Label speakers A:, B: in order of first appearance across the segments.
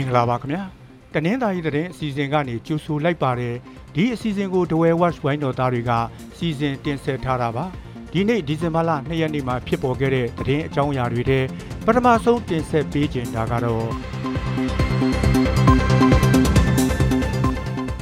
A: ္ဂလာပါခင်ဗျာတနင်္သာရီသတင်းအစီအစဉ်ကနေကြိုဆိုလိုက်ပါတယ်ဒီအစီအစဉ်ကိုဒဝဲ watch ဝိုင်းတော်သားတွေကစီစဉ်တင်ဆက်ထားတာပါဒီနေ့ဒီဇင်ဘာလ2ရက်နေ့မှာဖြစ်ပေါ်ခဲ့တဲ့သတင်းအကြောင်းအရာတွေထဲပထမဆုံးတင်ဆက်ပေးခြင်းဒါကတော့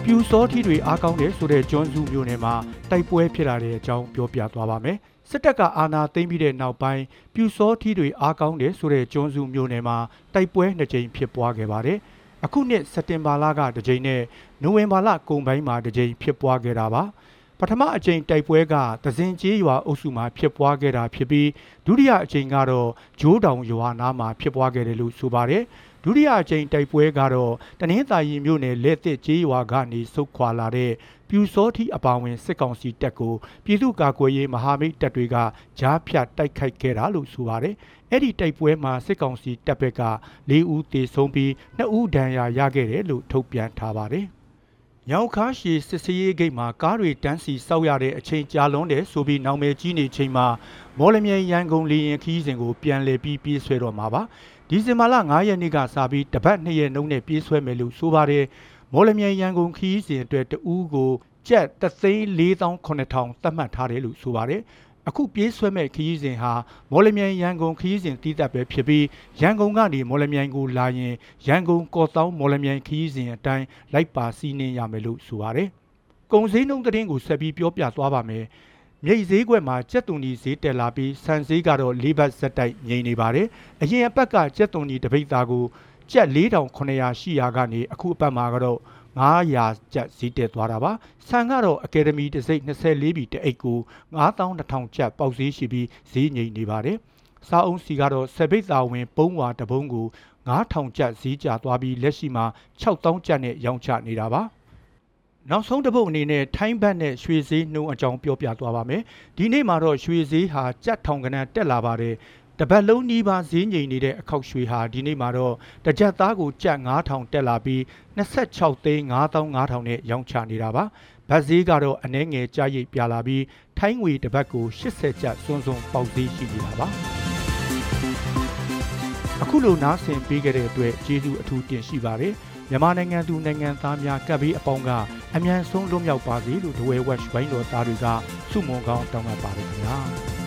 A: ပြူစောထီတွေအားကောင်းတယ်ဆိုတဲ့ကျွန်းစုမျိုးနယ်မှာတိုက်ပွဲဖြစ်လာတဲ့အကြောင်းပြောပြသွားပါမယ် စစ်တပ်ကအာဏာသိမ်းပြီးတဲ့နောက်ပိုင်းပြူစောထီတွေအားကောင်းတယ်ဆိုတဲ့ကျွန်းစုမျိုးနယ်မှာတိုက်ပွဲနှစ်ကြိမ်ဖြစ်ပွားခဲ့ပါတယ်။အခုနှစ်စက်တင်ဘာလကတစ်ကြိမ်နဲ့နိုဝင်ဘာလကုန်ပိုင်းမှာတစ်ကြိမ်ဖြစ်ပွားခဲ့တာပါ။ပထမအကြိမ်တိုက်ပွဲကသဇင်ကျေးရွာအုပ်စုမှာဖြစ်ပွားခဲ့တာဖြစ်ပြီးဒုတိယအကြိမ်ကတော့ဂျိုးတောင်ရွာနားမှာဖြစ်ပွားခဲ့တယ်လို့ဆိုပါတယ်။ ဒုတိယအကြိမ်တိုက်ပွဲကတော့တနင်္သာရီမြို့နယ်လက်သစ်ကျေးရွာကနေစုခွာလာတဲ့ပြူစောထီအပါဝင်စစ်ကောင်စီတပ်ကိုပြည်သူ့ကာကွယ်ရေးမဟာမိတ်တပ်တွေကကြားဖြတ်တိုက်ခိုက်ခဲ့တာလို့ဆိုပါတယ်။အဲ့ဒီတိုက်ပွဲမှာစစ်ကောင်စီတပ်ဘက်က၄ဦးသေဆုံးပြီး2ဦးဒဏ်ရာရခဲ့တယ်လို့ထုတ်ပြန်ထားပါတယ်။ညောင်ခါရှည်စစ်စရေးဂိတ်မှာကားတွေတန်းစီစောက်ရတဲ့အချိန်ကြာလွန်းတယ်ဆိုပြီးနောင်မယ်ကြီးနေချိန်မှာမော်လမြိုင်ရန်ကုန်လေရင်ခီးစဉ်ကိုပြန်လည်ပြီးပြေးဆွဲတော့မှာပါ ဒီဇင်ဘာလ9ရက်နေ့ကစပြီးတပတ်2ရက်နှုန်းနဲ့ပြေးဆွဲမယ်လို့ဆိုပါတယ်မော်လမြိုင်ရန်ကုန်ခီးစဉ်အတွက်တဦးကိုကျပ်3,4,8000သတ်မှတ်ထားတယ်လို့ဆိုပါတယ်အခုပြေးဆွဲမဲ့ခရီးစဉ်ဟာမော်လမြိုင်ရန်ကုန်ခရီးစဉ်တည်တတ်ပဲဖြစ်ပြီးရန်ကုန်ကနေမော်လမြိုင်ကိုလာရင်ရန်ကုန်ကော့တောင်းမော်လမြိုင်ခရီးစဉ်အတိုင်းလိုက်ပါစီးနှင်းရမယ်လို့ဆိုပါတယ်။ကုံစည်းနှုံသတင်းကိုဆက်ပြီးပြောပြသွားပါမယ်။ မြိတ်ဈေးကွက်မှာကြက်သွန်ကြီးဈေးတက်လာပြီးဆန်ဈေးကတော့၄ဘတ်ဇက်တိုက်ငြိမ်နေပါတယ်။အရင်အပတ်ကကြက်သွန်ကြီးတပိတ်သားကိုကျပ်4900ရှိရာကနေအခုအပတ်မှာကတော့900ကျပ်ဈေးတက်သွားတာပါဆန်ကတော့အကယ်ဒမီတစ်စိတ်24ဘီတအိတ်ကို9200ကျပ်ပေါက်ဈေးရှိပြီးဈေးငြိမ်နေပါတယ်စားအုံးစီကတော့စပိတ်သာဝင်ပုံးဝါတပုံးကို9000ကျပ်ဈေးကျသွားပြီးလက်ရှိမှာ6000ကျပ်နဲ့ရောင်းချနေတာပါ နောက်ဆုံးတစ်ပုတ်အနေနဲ့ထိုင်းဘတ်နဲ့ရွှေဈေးနှုန်းအကြောင်းပြောပြသွားပါမယ်ဒီနေ့မှာတော့ရွှေဈေးဟာကြက်ထောင်ကနန်းတက်လာပါတယ်တပတ်လုံးနီးပါးဈေးငိမ်နေတဲ့အခောက်ရွှေဟာဒီနေ့မှာတော့တစ်ကြက်သားကိုကျပ်9000တက်လာပြီး26သိန်း9500နဲ့ရောင်းချနေတာပါဗတ်ဈေးကတော့အနှဲငယ်ကြရိပ်ပြလာပြီးထိုင်းငွေတစ်ပတ်ကို80ကျပ်စွန်းစွန်းပေါက်ဈေးရှိနေတာပါအခုလိုနားဆင်ပေးကြတဲ့အတွက်ကျေးဇူးအထူးတင်ရှိပါတယ် မြန်မာနိုင်ငံသူနိုင်ငံသားများကပ်ပြီးအပေါင်းကအမြန်ဆုံးလွတ်မြောက်ပါစေလို့ဒဝဲဝက်ဝိုင်းတော်သားတွေကဆုမွန်ကောင်းတောင်းပန်ပါတယ်ခင်ဗျာ